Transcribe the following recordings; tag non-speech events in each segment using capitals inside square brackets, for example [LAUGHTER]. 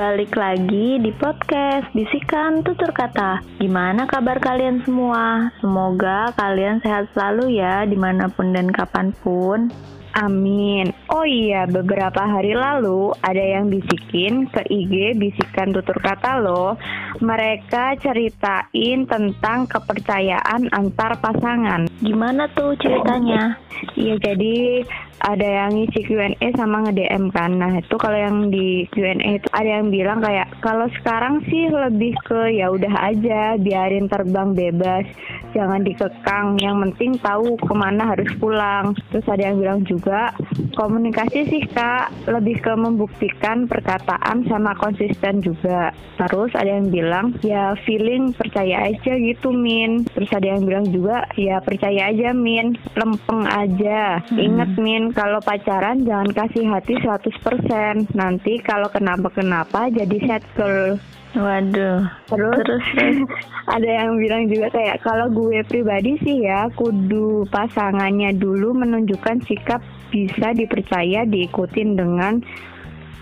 Balik lagi di podcast Bisikan Tutur Kata Gimana kabar kalian semua? Semoga kalian sehat selalu ya di mana pun dan kapan pun Amin. Oh iya, beberapa hari lalu ada yang bisikin ke IG bisikan tutur kata loh. Mereka ceritain tentang kepercayaan antar pasangan. Gimana tuh ceritanya? Iya, jadi ada yang ngisi Q&A sama nge-DM kan. Nah, itu kalau yang di Q&A itu ada yang bilang kayak kalau sekarang sih lebih ke ya udah aja biarin terbang bebas, jangan dikekang. Yang penting tahu ke mana harus pulang. Terus ada yang bilang juga komunikasi sih Kak lebih ke membuktikan perkataan sama konsisten juga. Terus ada yang bilang ya feeling percaya aja gitu Min. Terus ada yang bilang juga ya percaya aja Min, lempeng aja. Ingat Min kalau pacaran jangan kasih hati 100%. Nanti kalau kenapa-kenapa jadi set girl. Waduh. Terus, Terus, [LAUGHS] ada yang bilang juga kayak kalau gue pribadi sih ya kudu pasangannya dulu menunjukkan sikap bisa dipercaya diikutin dengan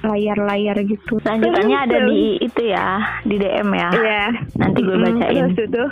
layar-layar gitu. Selanjutnya ada di itu ya, di DM ya. Iya. Nanti gue Mm, bacain. Terus itu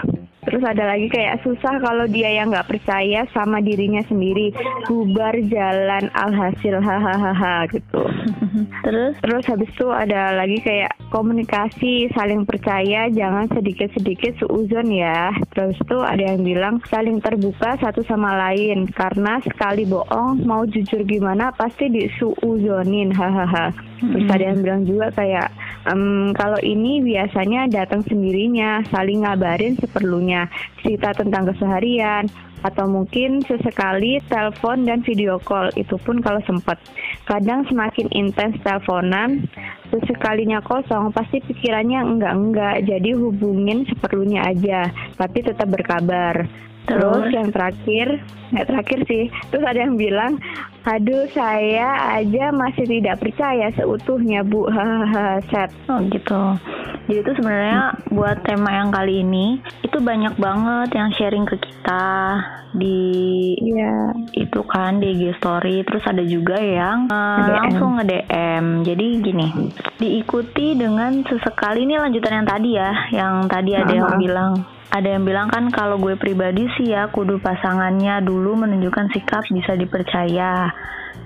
Terus ada lagi kayak susah kalau dia yang nggak percaya sama dirinya sendiri bubar jalan alhasil hahaha gitu. [LAUGHS] Terus Terus habis itu ada lagi kayak komunikasi saling percaya jangan sedikit-sedikit suuzon ya. Terus itu ada yang bilang saling terbuka satu sama lain karena sekali bohong mau jujur gimana pasti disuuzonin hahaha. Terus ada yang bilang juga kayak "Em, kalau ini biasanya datang sendirinya saling ngabarin seperlunya cerita tentang keseharian atau mungkin sesekali telepon dan video call. Itu pun kalau sempat kadang semakin intens teleponan sesekalinya kosong pasti pikirannya enggak enggak jadi hubungin seperlunya aja tapi tetap berkabar Terus yang terakhir, nggak terakhir sih. Terus ada yang bilang, aduh saya aja masih tidak percaya seutuhnya bu, hahaha set. Oh gitu. Jadi itu sebenarnya buat tema yang kali ini itu banyak banget yang sharing ke kita di Iya. itu kan di IG story terus ada juga yang Nge-DM. langsung nge-DM jadi gini diikuti dengan sesekali ini lanjutan yang tadi ya yang tadi ada yang Uh-huh. bilang ada yang bilang kan kalau gue pribadi sih ya kudu pasangannya dulu menunjukkan sikap bisa dipercaya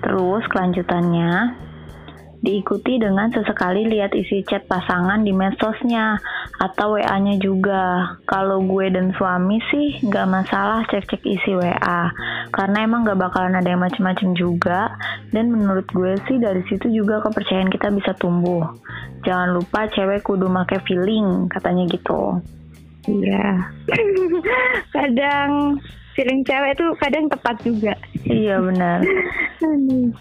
terus kelanjutannya diikuti dengan sesekali lihat isi chat pasangan di medsosnya atau WA-nya juga. Kalau gue dan suami sih nggak masalah cek-cek isi WA karena emang nggak bakalan ada yang macem-macem juga dan menurut gue sih dari situ juga kepercayaan kita bisa tumbuh. Jangan lupa cewek kudu make feeling katanya gitu. Iya. [LAUGHS] kadang feeling cewek tuh kadang tepat juga. Iya benar.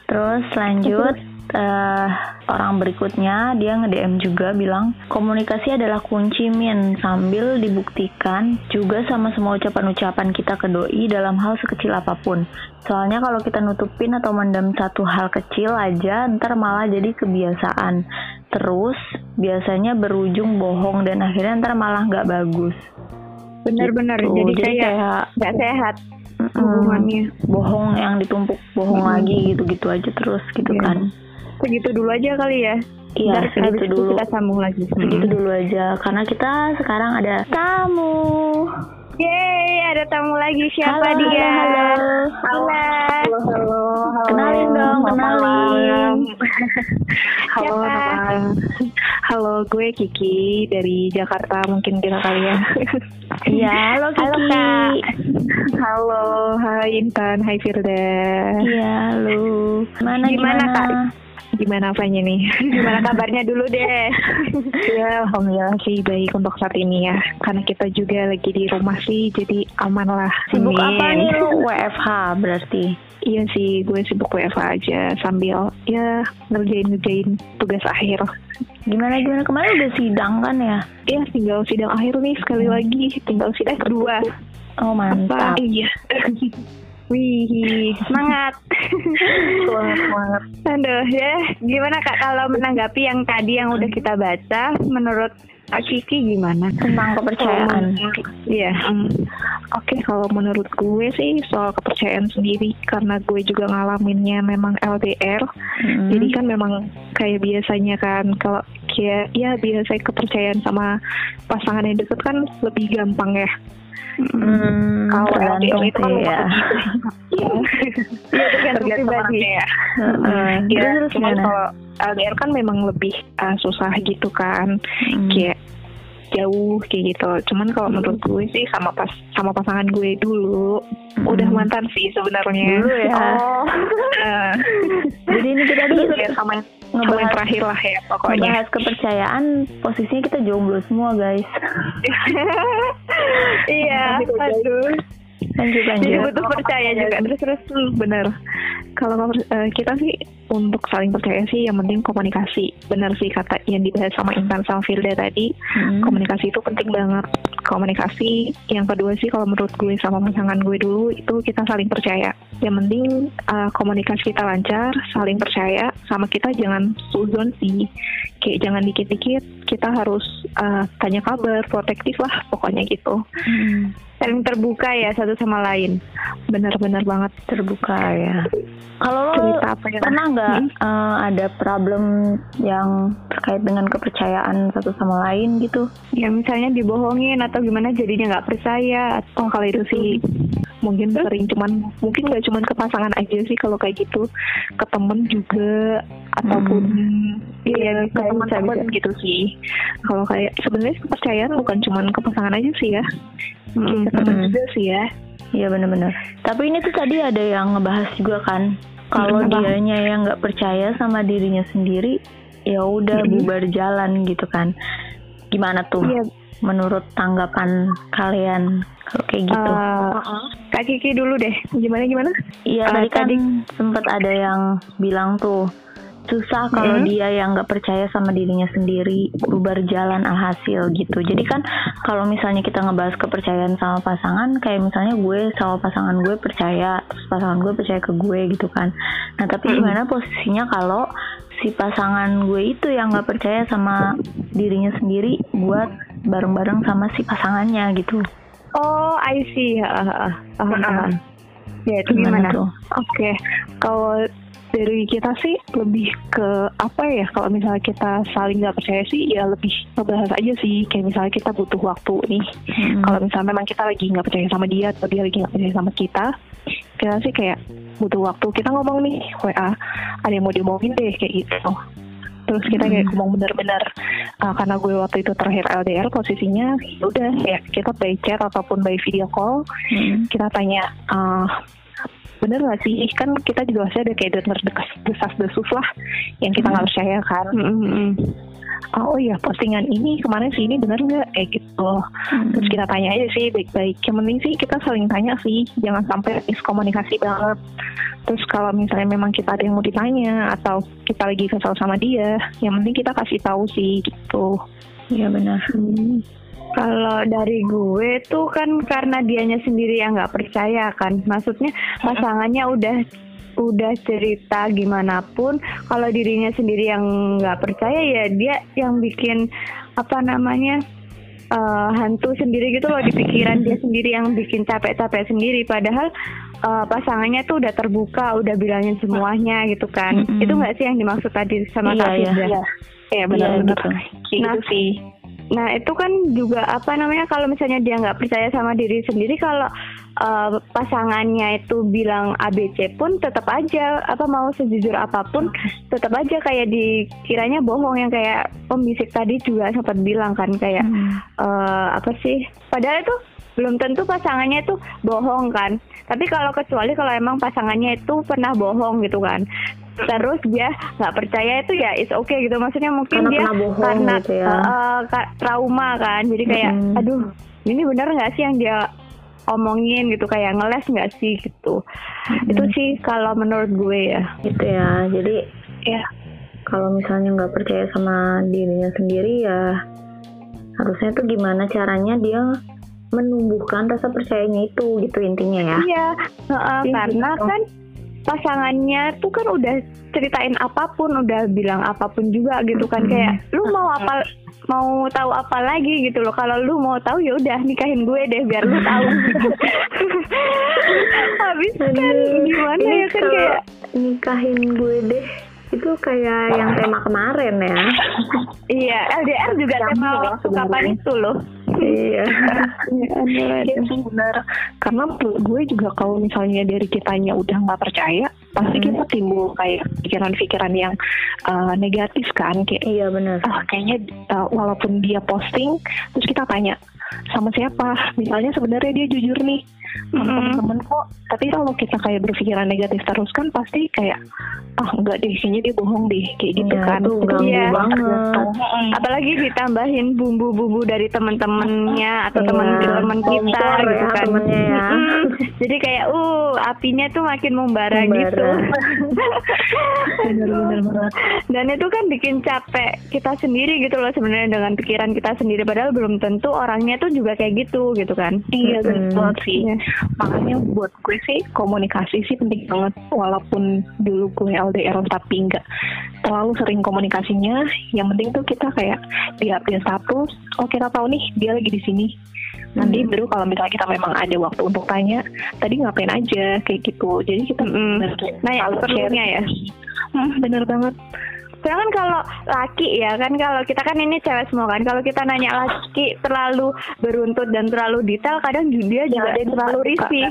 Terus lanjut eh, orang berikutnya dia nge-DM juga bilang komunikasi adalah kunci min sambil dibuktikan juga sama semua ucapan-ucapan kita ke doi dalam hal sekecil apa pun. Soalnya kalau kita nutupin atau mendam satu hal kecil aja ntar malah jadi kebiasaan. Terus biasanya berujung bohong dan akhirnya ntar malah nggak bagus. Benar-benar Gitu. jadi, Jadi kayak nggak sehat hubungannya. bohong yang ditumpuk bohong Mm-mm. lagi gitu-gitu aja terus gitu Iya. kan. Segitu dulu aja kali ya. Iya, segitu dulu. kita sambung lagi. Segitu Mm. dulu aja karena kita sekarang ada tamu. Yeay, ada tamu lagi. Siapa Halo, dia? halo, Halo. Halo, halo, halo. Kenalin dong, kenalin. [LAUGHS] Halo, Siapa? teman. Halo, gue Kiki dari Jakarta. Mungkin kita kalian. [LAUGHS] Iya, halo Kiki. Halo, Kak. halo, hai Intan, hai Firda. Iya, halo. Gimana Gimana, gimana? Kak? Gimana apanya nih? [LAUGHS] Gimana kabarnya dulu deh? [LAUGHS] ya, alhamdulillah sih baik untuk saat ini ya. Karena kita juga lagi di rumah sih, jadi aman lah. Sibuk Amin. apa nih lu? [LAUGHS] WFH berarti. Iya sih, gue sibuk WFA aja sambil ya ngerjain-ngerjain tugas akhir. Gimana gimana kemarin udah sidang kan ya? Iya, tinggal sidang akhir nih sekali lagi. Tinggal sidang kedua. Oh mantap. Apa? Iya. Wih, semangat. Semangat, semangat. Aduh ya, gimana kak kalau menanggapi yang tadi yang udah kita baca, menurut Kak Kiki gimana? Tentang kepercayaan. Iya. Hmm, Oke, kalau menurut gue sih soal kepercayaan sendiri karena gue juga ngalaminnya memang LDR. Mm-mm. Jadi kan memang kayak biasanya kan kalau kayak ya biasa kepercayaan sama pasangan yang deket kan lebih gampang ya. Hmm, Kalau tergantung LDR itu kan ya. Iya. Iya tergantung pribadi ya. Heeh. Ya, cuman kalau LDR kan memang lebih uh, susah gitu kan, Hmm. kayak jauh kayak gitu. Cuman kalau menurut gue sih sama pas sama pasangan gue dulu Hmm. udah mantan sih sebenarnya. Dulu ya. Oh. [LAUGHS] [LAUGHS] Jadi ini kita tuh ya, sama, sama yang ngebahas terakhir lah ya pokoknya. ngebahas kepercayaan posisinya kita jomblo semua guys. [LAUGHS] iya, aduh. Lanjut lanjut. Jadi butuh percaya juga. Terus terus Hmm, bener. Kalau uh, kita sih untuk saling percaya sih yang penting komunikasi. Bener sih kata yang dibahas sama Intan sama Firda tadi. Hmm. Komunikasi itu penting banget. Komunikasi yang kedua sih kalau menurut gue sama pasangan gue dulu itu kita saling percaya. Yang penting uh, komunikasi kita lancar, saling percaya, sama kita jangan suzon sih. Kayak jangan dikit-dikit kita harus uh, tanya kabar, protektif lah pokoknya gitu. Hmm. Saling terbuka ya satu sama lain. Bener-bener banget. terbuka ya. Kalau lo apa ya? pernah nggak Hmm. eh, ada problem yang terkait dengan kepercayaan satu sama lain gitu? Ya misalnya dibohongin atau gimana jadinya nggak percaya. Oh kalau itu sih mungkin sering cuman mungkin nggak cuman ke pasangan aja sih kalau kayak gitu ke temen juga ataupun iya ke kayak teman-teman bisa-bisa. gitu sih kalau kayak sebenarnya kepercayaan bukan cuman ke pasangan aja sih ya Mm-mm. ke teman Mm-mm. juga sih ya Iya benar-benar. Tapi ini tuh tadi ada yang ngebahas juga kan, kalau Hmm, dianya yang nggak percaya sama dirinya sendiri, ya udah Hmm. bubar jalan gitu kan. Gimana tuh? Iya. Menurut tanggapan kalian kalau kayak gitu? Eh, Kak Kiki dulu deh. gimana gimana Iya uh, tadi kan tadi- sempat ada yang bilang tuh susah kalau Hmm. dia yang nggak percaya sama dirinya sendiri bubar jalan alhasil gitu. Jadi kan kalau misalnya kita ngebahas kepercayaan sama pasangan, kayak misalnya gue sama pasangan gue percaya, terus pasangan gue percaya ke gue gitu kan. Nah tapi Hmm. gimana posisinya kalau si pasangan gue itu yang nggak percaya sama dirinya sendiri buat bareng-bareng sama si pasangannya gitu. Oh, I see. Ah, ah, ah. Paham, Mm-mm. paham. Ya, itu gimana? tuh? Oke, kalau dari kita sih lebih ke apa ya? Kalau misalnya kita saling nggak percaya sih, ya lebih ngebahas aja sih. Kayak misalnya kita butuh waktu nih. Mm-mm. Kalau misalnya memang kita lagi nggak percaya sama dia atau dia lagi nggak percaya sama kita, kita sih kayak butuh waktu. Kita ngomong nih WA, ada yang mau diomongin deh kayak gitu. Terus kita kayak Hmm. ngomong bener-bener uh, karena gue waktu itu terakhir LDR posisinya ya udah ya kita by chat ataupun by video call Mm-mm. kita tanya uh, bener gak sih? Kan kita juga pasti ada kayak denger desas desus lah yang kita nggak percaya kan. Mm-mm. oh iya postingan ini kemarin sih ini bener nggak? Kayak gitu. Terus kita tanya aja sih baik-baik. Yang penting sih kita saling tanya sih jangan sampai miskomunikasi banget. Terus kalau misalnya memang kita ada yang mau ditanya atau kita lagi kesal sama dia yang penting kita kasih tahu sih gitu. Iya benar. Kalau dari gue tuh kan karena dianya sendiri yang nggak percaya kan, maksudnya pasangannya udah udah cerita gimana pun, kalau dirinya sendiri yang nggak percaya ya dia yang bikin apa namanya eh, hantu sendiri gitu loh di pikiran dia sendiri yang bikin capek-capek sendiri, padahal eh, pasangannya tuh udah terbuka, udah bilangin semuanya gitu kan, Mm-mm. itu nggak sih yang dimaksud tadi sama Iya, Kak iya. Firda? ya ya benar-benar gitu. kayak Nah, gitu sih Nah itu kan juga apa namanya kalau misalnya dia nggak percaya sama diri sendiri kalau eh, pasangannya itu bilang ABC pun tetap aja apa mau sejujur apa pun tetap aja kayak dikiranya bohong yang kayak pembisik tadi juga sempat bilang kan kayak Hmm. eh, apa sih padahal itu belum tentu pasangannya itu bohong kan tapi kalau kecuali kalau emang pasangannya itu pernah bohong gitu kan terus dia nggak percaya itu ya it's okay gitu. Maksudnya mungkin Karena dia bohong karena gitu ya. ka- trauma kan. Jadi kayak Mm-mm. aduh ini bener nggak sih yang dia omongin gitu? Kayak ngeles nggak sih gitu? Itu sih kalau menurut gue ya. Gitu ya. Jadi ya kalau misalnya nggak percaya sama dirinya sendiri ya harusnya tuh gimana caranya dia menumbuhkan rasa percayanya itu gitu intinya ya. Iya, heeh, Iya, karena gitu. kan pasangannya tuh kan udah ceritain apa pun, udah bilang apa pun juga gitu kan. Kayak lu mau apa mau tahu apa lagi? gitu loh. Kalau lu mau tahu ya udah nikahin gue deh biar lu tahu. [LAUGHS] Habis kan gimana ini ya kan kayak nikahin gue deh itu kayak yang tema kemarin ya. Iya LDR juga tema waktu kapan itu loh iya Iya benar. Karena gue juga kalau misalnya dari kitanya udah nggak percaya, pasti Hmm. kita timbul kayak pikiran-pikiran yang uh, negatif kan. Kayak iya benar ah kayaknya uh, walaupun dia posting, terus kita tanya sama siapa. Misalnya sebenarnya dia jujur nih sama Mm-mm. temen-temen kok. Tapi kalau kita kayak berpikiran negatif terus kan pasti kayak ah enggak deh, kayaknya dia bohong deh kayak gitu Iya, kan. itu Iya. banget apalagi ditambahin bumbu-bumbu dari teman-temannya atau teman-teman Iya, kita kompor gitu ya kan temennya ya. Mm-mm. jadi kayak uh apinya tuh makin membara, Membara. gitu [LAUGHS] Bener-bener banget. dan itu kan bikin capek kita sendiri gitu loh sebenarnya dengan pikiran kita sendiri padahal belum tentu orangnya tuh juga kayak gitu gitu kan Iya benar banget sih. Iya. Makanya buat gue sih komunikasi sih penting banget. Walaupun dulu gue LDR tapi nggak terlalu sering komunikasinya. Yang penting tuh kita kayak di update status. Oh kita tahu nih dia lagi di sini. Nanti baru kalau misalnya kita memang ada waktu untuk tanya, tadi ngapain aja kayak gitu. Jadi kita bener- Nah, ya, perlunya ya. Hmm, bener banget. Sedangkan kalau laki ya kan kalau kita kan ini cewek semua kan kalau kita nanya laki terlalu beruntut dan terlalu detail kadang dia juga ada yang terlalu risih.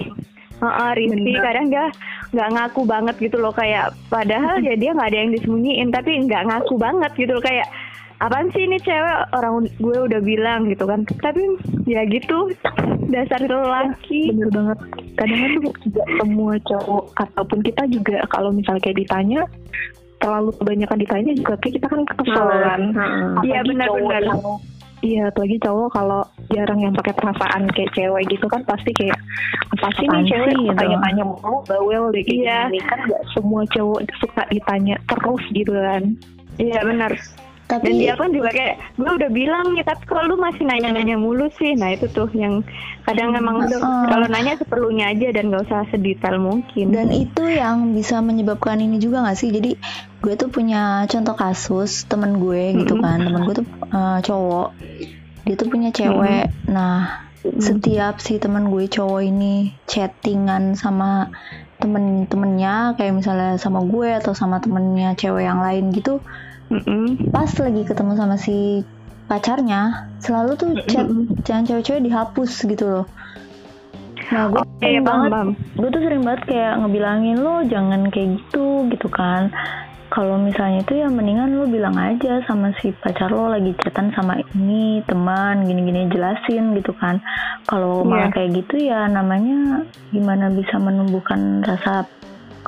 Heeh, risih kadang dia nggak ngaku banget gitu loh kayak padahal ya dia nggak ada yang disembunyiin tapi nggak ngaku banget gitu loh kayak apaan sih ini cewek orang gue udah bilang gitu kan tapi ya gitu dasar lelaki Bener banget. Kadang tuh juga semua cowok ataupun kita juga kalau misalnya kayak ditanya terlalu kebanyakan ditanya juga kayak kita kan kesel Males. kan. Iya, benar-benar. Iya, apalagi cowok kalau jarang yang pakai perasaan kayak cewek gitu kan pasti kayak apa sih nih cewek gitu. tanya-tanya mulu bawel deh kayak Iya. gini kan gak semua cowok suka ditanya terus gitu kan. iya benar tapi dan dia pun juga kayak gue udah bilang ya tapi kok lu masih nanya-nanya mulu sih? Nah itu tuh yang kadang emang Heeh. kalau nanya seperlunya aja dan gak usah sedetail mungkin. Dan itu yang bisa menyebabkan ini juga gak sih? Jadi gue tuh punya contoh kasus temen gue gitu Mm-mm. kan. Temen gue tuh uh, cowok. Dia tuh punya cewek. Nah setiap si temen gue cowok ini chattingan sama temen-temennya kayak misalnya sama gue atau sama temennya cewek yang lain gitu Mm-mm. pas lagi ketemu sama si pacarnya selalu tuh chat jangan cewek-cewek dihapus gitu loh nah gue Iya, sering paham, banget paham. gue tuh sering banget kayak ngebilangin lo jangan kayak gitu gitu kan kalau misalnya itu ya mendingan lo bilang aja sama si pacar lo lagi chatan sama ini teman gini-gini jelasin gitu kan kalau malah Iya. kayak gitu ya namanya gimana bisa menumbuhkan rasa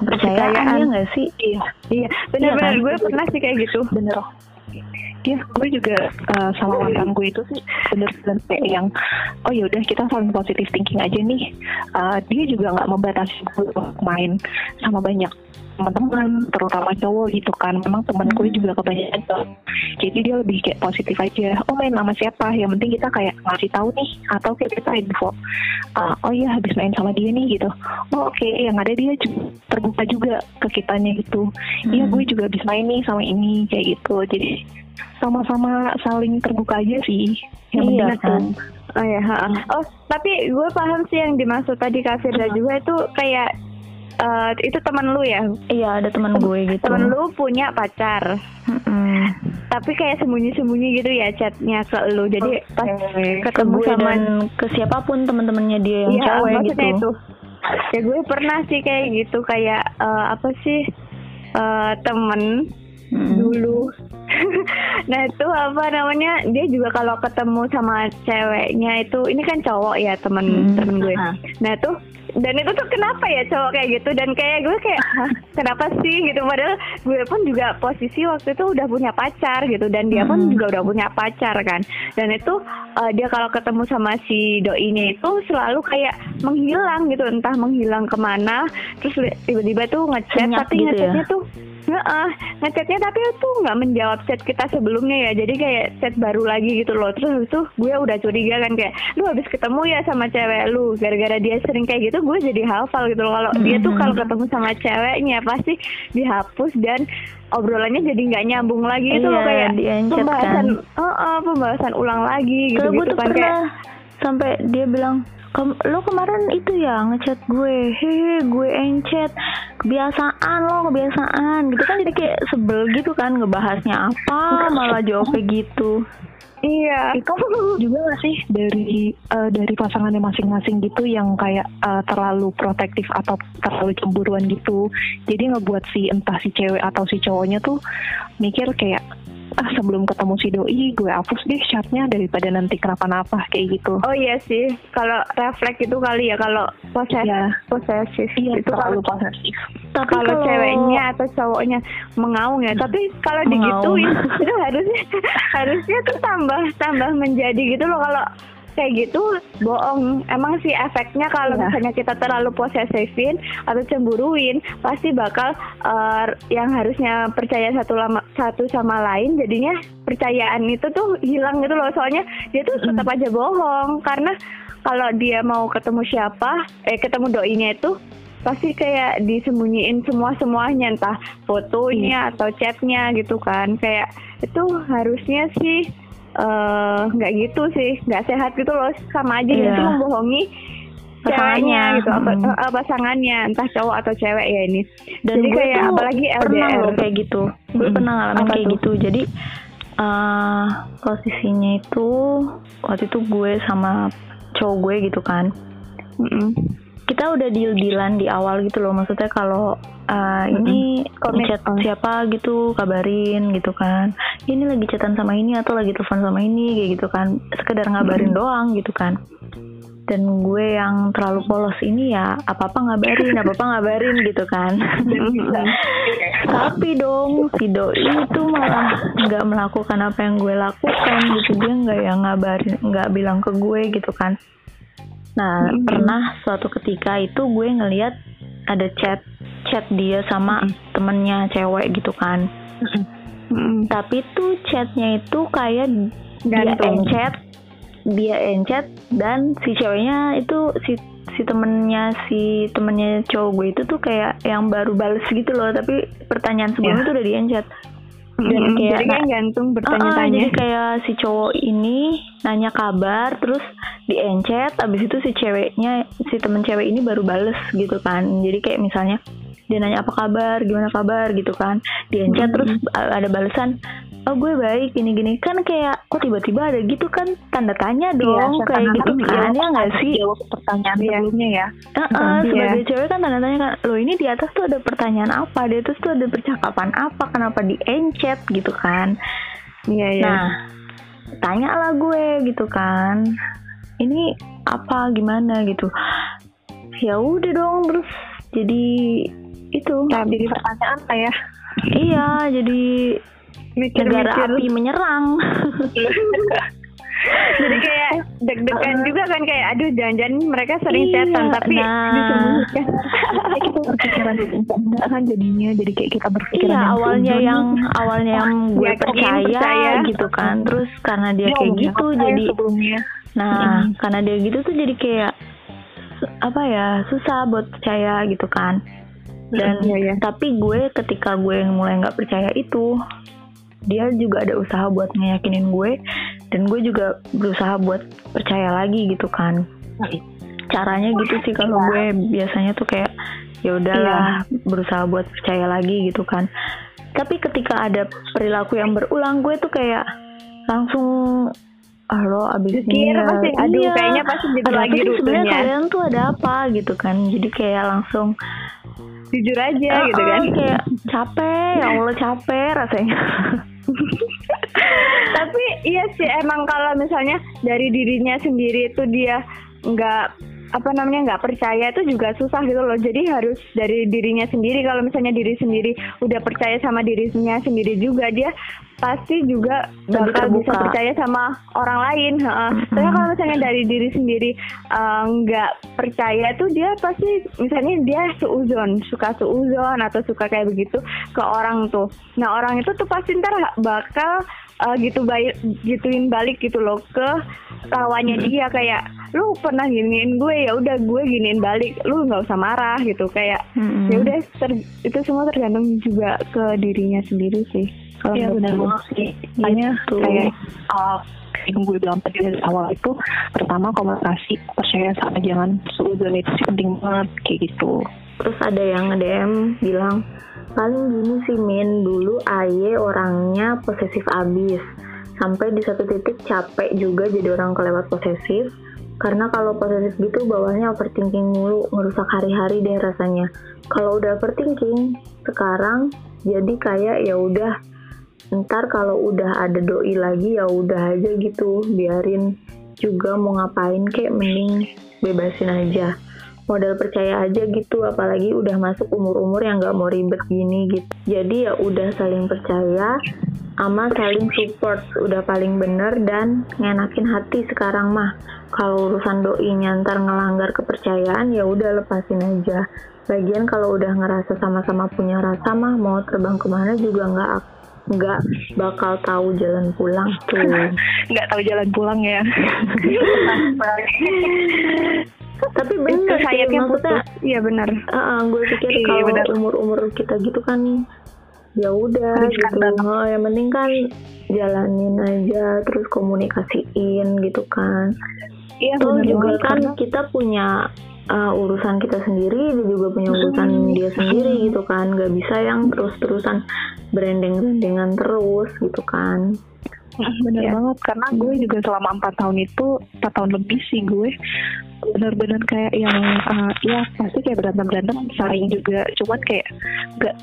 kepercayaan, ya nggak sih Iya, iya benar-benar kan? gue pernah sih kayak gitu bener. Iya, gue juga uh, sama mantan gue itu sih bener-bener kayak yang oh ya udah kita saling positive thinking aja nih. Uh, dia juga nggak membatasi gue main sama banyak teman-teman, terutama cowok gitu kan. Memang teman gue juga kebanyakan cowok. Jadi dia lebih kayak positif aja. Oh main sama siapa? Yang penting kita kayak ngasih tahu nih atau kayak kita info. Uh, oh iya habis main sama dia nih gitu. Oh oke, yang ada dia juga terbuka juga ke kitanya gitu. Iya Hmm. gue juga habis main nih sama ini kayak gitu. Jadi sama-sama saling terbuka aja sih. Yang Iya, penting kan? itu. oh ya oh tapi gue paham sih yang dimaksud tadi Kak Firda juga itu kayak eh, itu teman lu ya iya ada teman gue gitu temen lu punya pacar Mm-mm. tapi kayak sembunyi-sembunyi gitu ya chatnya ke lu jadi pas ke ketemu gue sama dan ke siapa pun temen-temennya dia yang Iya, cewek maksudnya gitu itu. Ya gue pernah sih kayak gitu kayak eh, apa sih eh, temen Mm. dulu. [LAUGHS] nah itu apa namanya dia juga kalau ketemu sama ceweknya itu ini kan cowok ya temen Hmm. temen gue. Ah. Nah itu dan itu tuh kenapa ya cowok kayak gitu? Dan kayak gue kayak "Hah, kenapa sih? Gitu. Padahal gue pun juga posisi waktu itu udah punya pacar gitu. Dan dia pun Hmm. juga udah punya pacar kan. Dan itu eh, dia kalau ketemu sama si doinya itu selalu kayak menghilang gitu. Entah menghilang ke mana terus tiba-tiba tuh ngechat. Tapi gitu ngechatnya ya? tuh Heeh, ngechatnya tapi tuh nggak menjawab chat kita sebelumnya ya. Jadi kayak chat baru lagi gitu loh. Terus habis itu gue udah curiga kan kayak lu habis ketemu ya sama cewek lu? Gara-gara dia sering kayak gitu gue jadi hafal gitu loh. Kalau dia tuh Mhm. kalau ketemu sama ceweknya pasti dihapus dan obrolannya jadi nggak nyambung lagi gitu loh. Iya, kayak pembahasan kan. Heeh, pembahasan ulang lagi gitu Kalau gue gitu tuh kan pernah kayak sampai dia bilang Kem lo kemarin itu ya ngechat gue. Hehe gue encet kebiasaan lo kebiasaan. Gitu kan jadi kayak sebel gitu kan ngebahasnya apa malah jawabnya gitu. Iya, itu juga gak sih dari uh, dari pasangannya masing-masing gitu yang kayak uh, terlalu protektif atau terlalu cemburuan gitu. Jadi ngebuat si entah si cewek atau si cowoknya tuh mikir kayak ah sebelum ketemu si doi gue hapus deh chatnya daripada nanti kenapa-napa kayak gitu. Oh iya sih, kalau refleks itu kali ya kalau poses Iya. posesif Iya, itu kalau posesif. tapi kalau ceweknya atau cowoknya mengaung ya tapi kalau digituin [LAUGHS] itu harusnya harusnya tuh tambah tambah menjadi gitu loh kalau kayak gitu bohong. Emang sih efeknya kalau Iya. misalnya kita terlalu posesifin atau cemburuin pasti bakal eh, yang harusnya percaya satu lama satu sama lain jadinya percayaan itu tuh hilang gitu loh. Soalnya dia tuh tetap aja bohong. Karena kalau dia mau ketemu siapa eh ketemu doinya itu pasti kayak disembunyiin semua semuanya entah fotonya atau chatnya gitu kan. Kayak itu harusnya sih eh, nggak gitu sih nggak sehat gitu loh sama aja Iya. tuh membohongi Pasangannya. ceweknya gitu apa Mm. eh, pasangannya entah cowok atau cewek ya ini dan jadi gue kayak apalagi pernah LDR loh kayak gitu gue Mm-mm. pernah ngalamin Apa kayak tuh? gitu jadi eh posisinya itu waktu itu gue sama cowok gue gitu kan Mm-mm. Kita udah deal dealan di awal gitu loh. Maksudnya kalau eh, ini Komit. chat siapa gitu kabarin gitu kan. Ini lagi chatan sama ini atau lagi telepon sama ini kayak gitu kan. Sekedar ngabarin doang gitu kan. Dan gue yang terlalu polos ini ya apa apa ngabarin apa apa ngabarin gitu kan. Tapi dong si doi itu malah nggak melakukan apa yang gue lakukan gitu. Dia nggak yang ngabarin nggak bilang ke gue gitu kan nah Mm-mm. pernah suatu ketika itu gue ngeliat ada chat chat dia sama temennya cewek gitu kan Mm-mm. tapi tuh chatnya itu kayak dia Gantung. encet dia encet dan si ceweknya itu si si temennya si temennya cowok gue itu tuh kayak yang baru bales gitu loh tapi pertanyaan sebelumnya Ya. tuh udah diencet dan kayak jadi kan gantung Ah, ah, bertanya-tanya. jadi kayak si cowok ini nanya kabar terus diencet abis itu si ceweknya si temen cewek ini baru bales gitu kan. Jadi kayak misalnya dia nanya apa kabar gimana kabar gitu kan. Diencet terus a- ada balesan oh gue baik gini gini kan kayak kok tiba-tiba ada gitu kan tanda tanya dong Iya, kayak gitu kan ya nggak sih Jawab pertanyaan Iya. sebelumnya ya. Heeh, Iya. sebagai cewek kan tanda-tanya kan lo ini di atas tuh ada pertanyaan apa di atas tuh ada percakapan apa kenapa diencet gitu kan iya iya Nah, tanya lah gue gitu kan. Ini apa gimana gitu. Ya udah dong terus jadi itu. Nah, jadi pertanyaan lah ya. Iya, jadi negara mikir-mikir api menyerang. [LAUGHS] jadi kayak deg-degan juga kan kayak aduh jangan-jangan mereka sering Iya, chatan tapi nah. disembunyikan [LAUGHS] kita berpikiran kan jadinya jadi kayak kita berpikiran iya, yang awalnya yang awalnya yang gue Yakin, percaya, percaya. gitu kan. Terus karena dia Dia kayak gitu ya jadi sebelumnya Nah, karena dia gitu tuh jadi kayak apa ya susah buat percaya gitu kan. Dan Iya, iya. tapi gue ketika gue mulai nggak percaya itu, dia juga ada usaha buat ngeyakinin gue, dan gue juga berusaha buat percaya lagi gitu kan. Caranya gitu sih kalau gue biasanya tuh kayak ya udahlah berusaha buat percaya lagi gitu kan. Tapi ketika ada perilaku yang berulang, gue tuh kayak langsung ah lo abis ini ya." pasti, aduh, Iya. kayaknya pasti gitu lagi sebenarnya kalian tuh ada apa gitu kan jadi kayak langsung jujur aja "Ah, gitu ah," kan kayak capek ya Allah capek rasanya [LAUGHS] [LAUGHS] tapi iya sih emang kalau misalnya dari dirinya sendiri itu dia nggak apa namanya nggak percaya itu juga susah gitu loh jadi harus dari dirinya sendiri kalau misalnya diri sendiri udah percaya sama dirinya sendiri juga dia pasti juga bakal bisa percaya sama orang lain. Mm-mm. Tapi kalau misalnya dari diri sendiri eh, nggak percaya tuh dia pasti misalnya dia seuzon suka seuzon atau suka kayak begitu ke orang tuh nah orang itu tuh pasti ntar bakal eh, gitu baik gituin balik gitu loh ke lawannya dia kayak lu pernah giniin gue ya udah gue giniin balik lu nggak usah marah gitu kayak Mm-mm. ya udah itu semua tergantung juga ke dirinya sendiri sih kalau Iya menurut benar banget sih. Makanya Gitu. kayak uh, yang gue bilang tadi dari awal itu pertama komunikasi percaya sama jangan seuzon itu sih penting banget kayak gitu. terus ada yang nge-DM bilang paling gini sih Min. Dulu Aye orangnya posesif abis. Sampai di satu titik capek juga jadi orang kelewat posesif. Karena kalau posesif gitu bawahnya overthinking mulu ngerusak hari-hari deh rasanya. Kalau udah overthinking sekarang jadi kayak ya udah ntar kalau udah ada doi lagi ya udah aja gitu. Biarin juga mau ngapain kayak mending bebasin aja modal percaya aja gitu apalagi udah masuk umur-umur yang gak mau ribet gini gitu. Jadi ya udah saling percaya sama saling support udah paling bener dan ngenakin hati sekarang mah. Kalau urusan doi nyantar ngelanggar kepercayaan ya udah lepasin aja. Bagian kalau udah ngerasa sama-sama punya rasa mah mau terbang ke mana juga nggak nggak bakal tahu jalan pulang tuh [LAUGHS] nggak tahu jalan pulang ya [LAUGHS] tapi bener sih sayapnya maksudnya iya benar uh, gue pikir Iya, kalau benar. umur umur kita gitu kan ya udah gitu. Oh, yang penting kan jalanin aja terus komunikasiin gitu kan. Iya benar juga kan karena kita punya uh, urusan kita sendiri dia juga punya urusan dia sendiri gitu kan. Nggak bisa yang terus terusan branding brandingan terus gitu kan [LAUGHS] bener Iya. banget. Karena gue juga selama empat tahun itu empat tahun lebih sih gue bener-bener kayak yang uh, ya pasti kayak berantem berantem sering juga. Cuman kayak nggak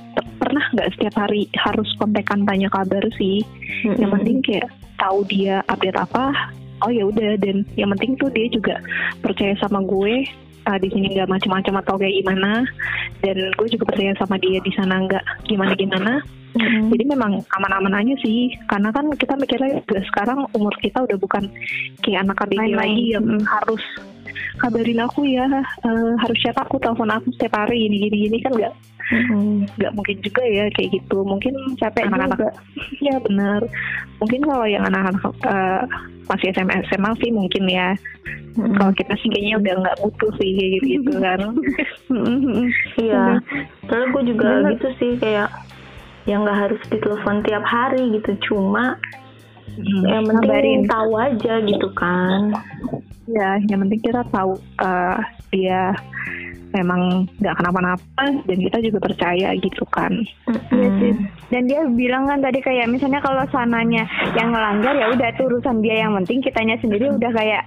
pernah nggak setiap hari harus kontekan tanya kabar sih. Yang penting kayak tahu dia update apa oh ya udah. Dan yang penting tuh dia juga percaya sama gue uh, di sini nggak macam-macam atau kayak gimana. Dan gue juga percaya sama dia di sana nggak gimana-gimana Mm-mm. jadi memang aman-aman aja sih. Karena kan kita mikirnya juga sekarang umur kita udah bukan kayak anak Main-main. lagi yang Mm. harus kabarin aku ya eh, harus chat aku telepon aku setiap hari ini gini gini kan nggak nggak mungkin juga ya kayak gitu. Mungkin capek anak-anak juga. [LAUGHS] Ya benar. Mungkin kalau yang anak-anak eh, masih SMA SMA sih mungkin ya. Mm-mm. kalau kita sih kayaknya udah nggak butuh sih kayak gitu, gitu kan [LAUGHS] Iya, soalnya gue juga Bener. gitu sih kayak yang nggak harus ditelepon tiap hari gitu, cuma Hmm. yang penting Ngabarin. tahu aja gitu kan. ya yang penting kita tahu eh, dia memang nggak kenapa-napa dan kita juga percaya gitu kan Iya sih. Dan dia bilang kan tadi kayak misalnya kalau sananya yang ngelanggar ya udah itu urusan dia yang penting kitanya sendiri udah kayak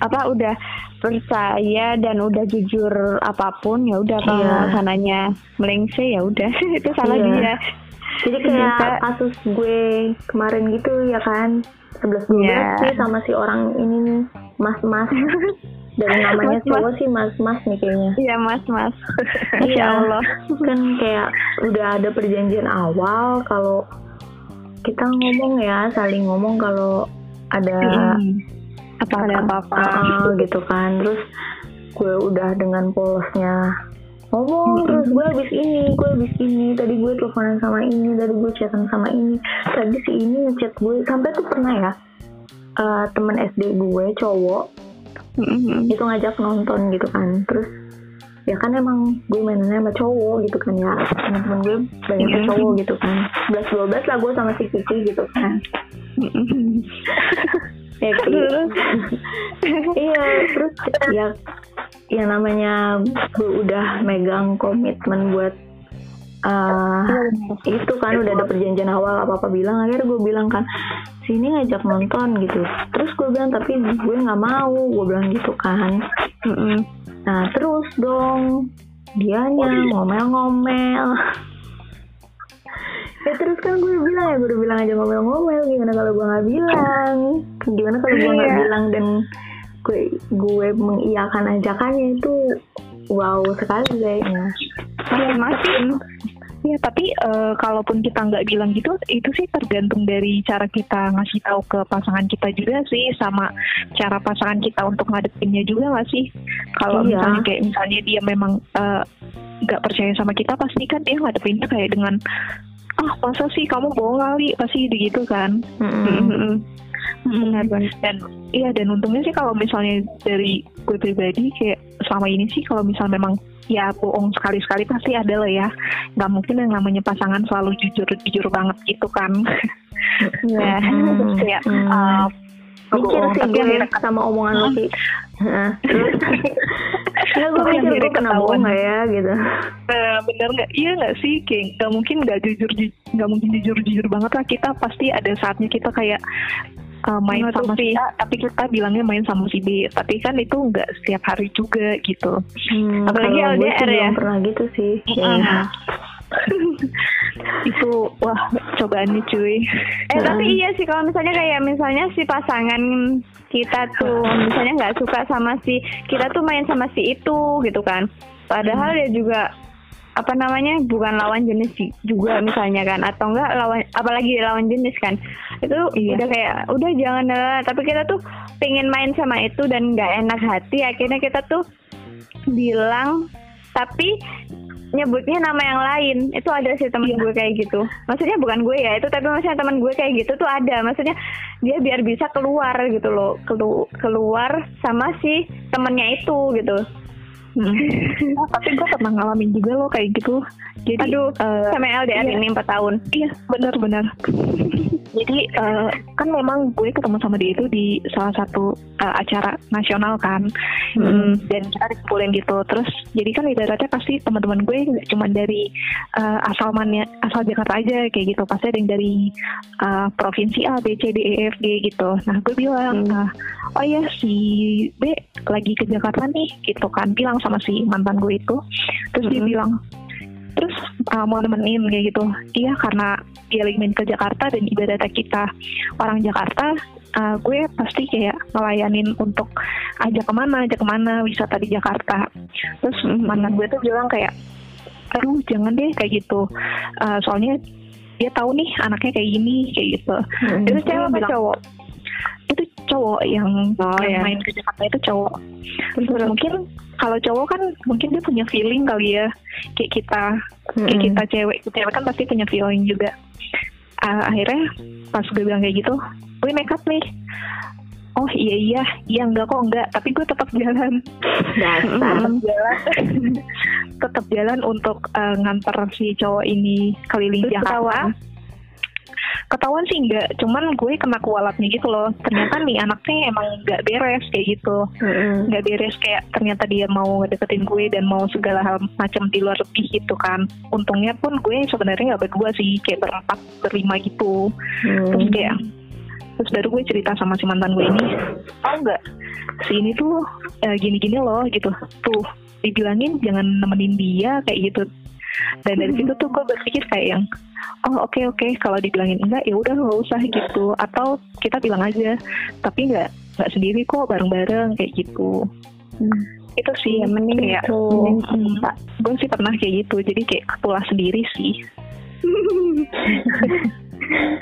apa udah percaya dan udah jujur apa pun ya udah kalau Iya. sananya melengse ya udah [LAUGHS] itu salah Iya. dia. Jadi kayak Bisa. kasus gue kemarin gitu ya kan, 11 12 Iya. sih sama si orang ini nih, Mas-mas. [LAUGHS] Dari namanya Mas-mas. cowok sih Mas-mas nih kayaknya. Iya mas mas. Iya. Allah. kan kayak udah ada perjanjian awal kalau kita ngomong ya saling ngomong kalau ada Hmm. apa ada apa-apa Ah, gitu kan terus gue udah dengan polosnya ngomong terus gue habis ini gue habis ini. Tadi gue teleponan sama ini tadi gue chatan sama ini. Tadi si ini ngechat gue sampai tuh pernah ya eh, temen SD gue cowok Mm-mm. itu ngajak nonton gitu kan. Terus ya kan emang gue mainnya sama cowok gitu kan ya. Temen-temen gue banyak Iya. cowok gitu kan. 11 12 lah gue sama si Kiki gitu kan. Mm-mm. [LAUGHS] ya iya terus ya yang namanya gue udah megang komitmen buat uh, itu kan udah ada perjanjian awal apa apa bilang. Akhirnya gue bilang kan sini ngajak nonton gitu. Terus gue bilang tapi gue nggak mau gue bilang gitu kan. Mm-mm. nah terus dong dianya ngomel-ngomel. Ya terus kan gue bilang ya gue udah bilang aja ngomel-ngomel gimana kalau gue nggak bilang? Gimana kalau gue nggak Iya. bilang dan gue gue mengiyakan ajakannya itu wow sekali kayaknya Iya mas. Ya tapi eh, kalaupun kita nggak bilang gitu, itu sih tergantung dari cara kita ngasih tahu ke pasangan kita juga sih, sama cara pasangan kita untuk ngadepinnya juga nggak sih? Kalau Iya. misalnya kayak misalnya dia memang eh, nggak percaya sama kita, pasti kan dia ngadepinnya kayak dengan ah masa sih kamu bohong kali, pasti gitu kan? Mm-mm. Benar benar. dan iya dan untungnya sih kalau misalnya dari gue pribadi kayak selama ini sih kalau misal memang ya bohong sekali-sekali pasti ada lah ya nggak mungkin yang namanya pasangan selalu jujur jujur banget gitu kan Iya. Hmm. kayak Hmm. uh, mikir sih gue sama omongan lo sih terus ya gue mikir gue kena ketahuan. bohong nggak ya gitu Nah, bener nggak? Iya nggak sih? Kayak nggak mungkin nggak jujur nggak mungkin jujur jujur banget lah. Kita pasti ada saatnya kita kayak uh, main sama si. A, tapi kita bilangnya main sama si B. Tapi kan itu nggak setiap hari juga gitu. hmm, Apalagi LDR ya. belum pernah gitu sih Iya. [LAUGHS] itu wah cobaannya cuy. Eh tapi iya sih kalau misalnya kayak misalnya si pasangan kita tuh misalnya nggak suka sama si kita tuh main sama si itu gitu kan. Padahal dia juga apa namanya bukan lawan jenis sih- juga misalnya kan atau enggak lawan apalagi lawan jenis kan. Itu Iya. udah kayak udah jangan lah. Tapi kita tuh pengen main sama itu dan nggak enak hati akhirnya kita tuh bilang tapi nyebutnya nama yang lain. Itu ada sih temen Iya. gue kayak gitu. Maksudnya bukan gue ya itu tapi maksudnya teman gue kayak gitu tuh ada. Maksudnya dia biar bisa keluar gitu loh kelu- keluar sama si temennya itu gitu Hmm. Nah, [LAUGHS] tapi gue pernah ngalamin juga loh kayak gitu. Jadi aduh eh, sama LDR iya. ini 4 tahun Iya, benar-benar. Jadi eh, kan memang gue ketemu sama dia itu di salah satu eh, acara nasional kan, Hmm. dan kita dikumpulin gitu. Terus jadi kan ibaratnya pasti teman-teman gue nggak cuma dari eh, asal mana asal Jakarta aja kayak gitu. Pasti ada yang dari eh, provinsi A, B, C, D, E, F, G gitu. Nah gue bilang, Hmm. eh, oh ya si B lagi ke Jakarta nih gitu kan. Bilang sama si mantan gue itu. Terus dia Hmm. bilang, terus uh, mau nemenin kayak gitu iya karena dia lagi main ke Jakarta dan ibaratnya kita orang Jakarta uh, gue pasti kayak ngelayanin untuk ajak ke mana ajak ke mana wisata di Jakarta terus mantan gue tuh bilang kayak aduh jangan deh kayak gitu Uh, soalnya dia tahu nih anaknya kayak gini kayak gitu Hmm. itu cewek apa bilang, cowok itu cowok yang, Oh, yang ya. main ke Jakarta itu cowok. Terus mungkin kalau cowok kan mungkin dia punya feeling kali ya. Kayak kita kayak Mm-mm. kita cewek cewek kan pasti punya feeling juga. Ah, akhirnya pas gue bilang kayak gitu gue nekat nih. Oh iya iya. Iya enggak kok enggak. Tapi gue tetap jalan. Dasar. tetap [LAUGHS] jalan. Tetap jalan untuk eh, nganter si cowok ini keliling Terus Jakarta. ketawa? Ketahuan sih enggak cuman gue kena kualatnya gitu loh. Ternyata nih anaknya emang nggak beres kayak gitu. Nggak beres kayak ternyata dia mau deketin gue dan mau segala hal macam di luar lebih gitu kan. Untungnya pun gue sebenarnya nggak berdua sih kayak berempat berlima gitu. Hmm. terus kayak terus baru gue cerita sama si mantan gue ini oh enggak si ini tuh eh, gini-gini loh gitu. Tuh dibilangin jangan nemenin dia kayak gitu dan dari situ tuh gue berpikir kayak yang oh oke oke kalau dibilangin enggak ya udah nggak usah gitu atau kita bilang aja tapi nggak nggak sendiri kok bareng-bareng kayak gitu Hmm. itu sih Iya, mending kayak itu. hmm, gue sih pernah kayak gitu jadi kayak ketulah sendiri sih [LAUGHS]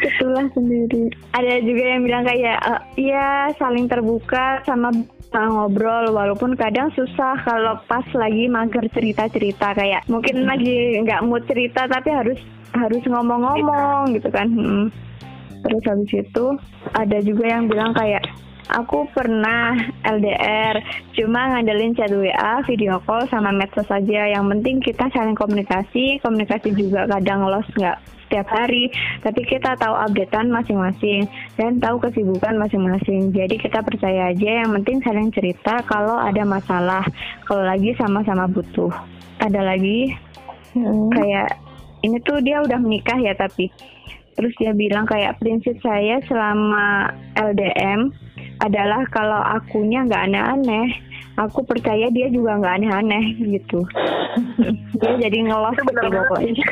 itulah sendiri. Ada juga yang bilang kayak eh, iya saling terbuka sama sama ngobrol walaupun kadang susah kalau pas lagi mager cerita-cerita. Kayak mungkin lagi nggak mood cerita tapi harus harus ngomong-ngomong gitu kan. Hmm. terus habis itu ada juga yang bilang kayak aku pernah LDR cuma ngandelin chat WA video call sama medsos saja yang penting kita saling komunikasi komunikasi juga kadang lost nggak setiap hari tapi kita tahu updatean masing-masing dan tahu kesibukan masing-masing. Jadi kita percaya aja yang penting saling cerita kalau ada masalah kalau lagi sama-sama butuh. Ada lagi? Mm. kayak ini tuh dia udah menikah ya tapi. Terus dia bilang kayak prinsip saya selama LDM adalah kalau akunya nggak aneh-aneh aku percaya dia juga nggak aneh-aneh gitu. [LAUGHS] Dia jadi ngelos gitu pokoknya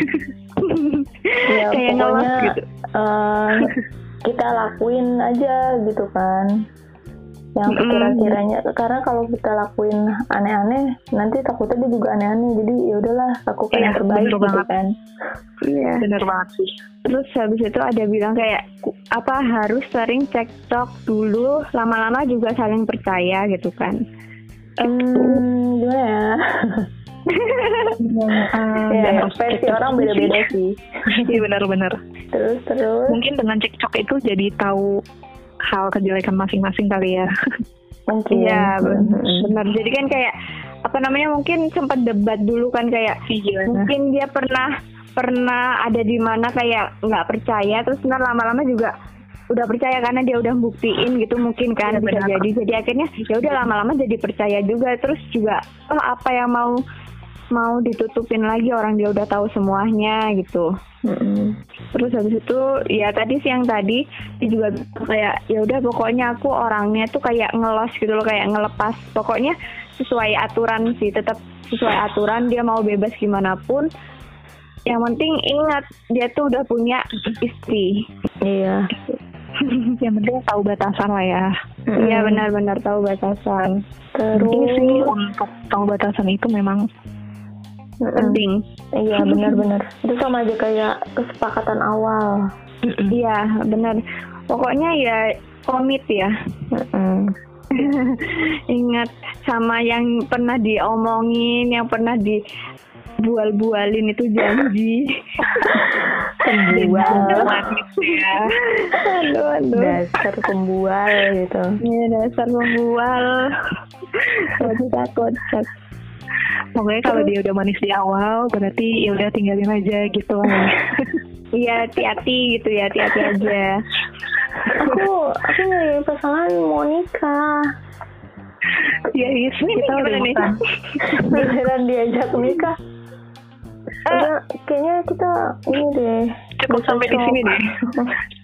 ya kayak gitu. eh, [LAUGHS] kita lakuin aja gitu kan. Yang kira-kiranya. Karena kalau kita lakuin aneh-aneh nanti takutnya dia juga aneh-aneh. Jadi ya udahlah lakukan Iya, yang terbaik bener gitu banget. kan. Iya. Bener banget sih. Terus habis itu ada bilang kayak apa harus sering cekcok dulu lama-lama juga saling percaya gitu kan. Ya Ah, ya versi orang beda-beda sih. [LAUGHS] iya benar-benar terus terus. Mungkin dengan cekcok itu jadi tahu hal kejelekan masing-masing kali ya. [LAUGHS] Mungkin. Iya Mm-mm. benar. Jadi kan kayak apa namanya mungkin sempat debat dulu kan kayak iya mungkin dia pernah pernah ada di mana kayak nggak percaya terus ntar lama-lama juga udah percaya karena dia udah buktiin gitu mungkin kan Ya, bisa benar. jadi. Jadi akhirnya ya udah lama-lama jadi percaya juga. Terus juga oh apa yang mau mau ditutupin lagi orang dia udah tahu semuanya gitu Mm-mm. terus habis itu ya tadi siang tadi dia juga kayak ya udah pokoknya aku orangnya tuh kayak ngelos gitu loh kayak ngelepas pokoknya sesuai aturan sih tetap sesuai aturan dia mau bebas gimana pun yang penting ingat dia tuh udah punya istri Iya. [LAUGHS] yang penting tahu batasan lah ya iya benar-benar tahu batasan ini sih Terus. untuk tahu batasan itu memang Mm-mm. penting Iya [LAUGHS] benar-benar. Itu sama aja kayak kesepakatan awal. iya benar pokoknya ya komit ya Mm-mm. [LAUGHS] ingat sama yang pernah diomongin yang pernah dibual-bualin itu janji [LAUGHS] Pembual. ya aduh aduh Dasar pembual gitu. Iya dasar pembual kocak kocak pokoknya kalau dia udah manis di awal berarti ya udah tinggalin aja gitu lah ya. [LAUGHS] iya hati-hati gitu ya hati-hati aja Aku aku nyari pasangan mau nikah. ya Is, Ini kita udah makan [LAUGHS] Beneran diajak nikah. Udah, kayaknya kita ini deh. cukup sampai di sini deh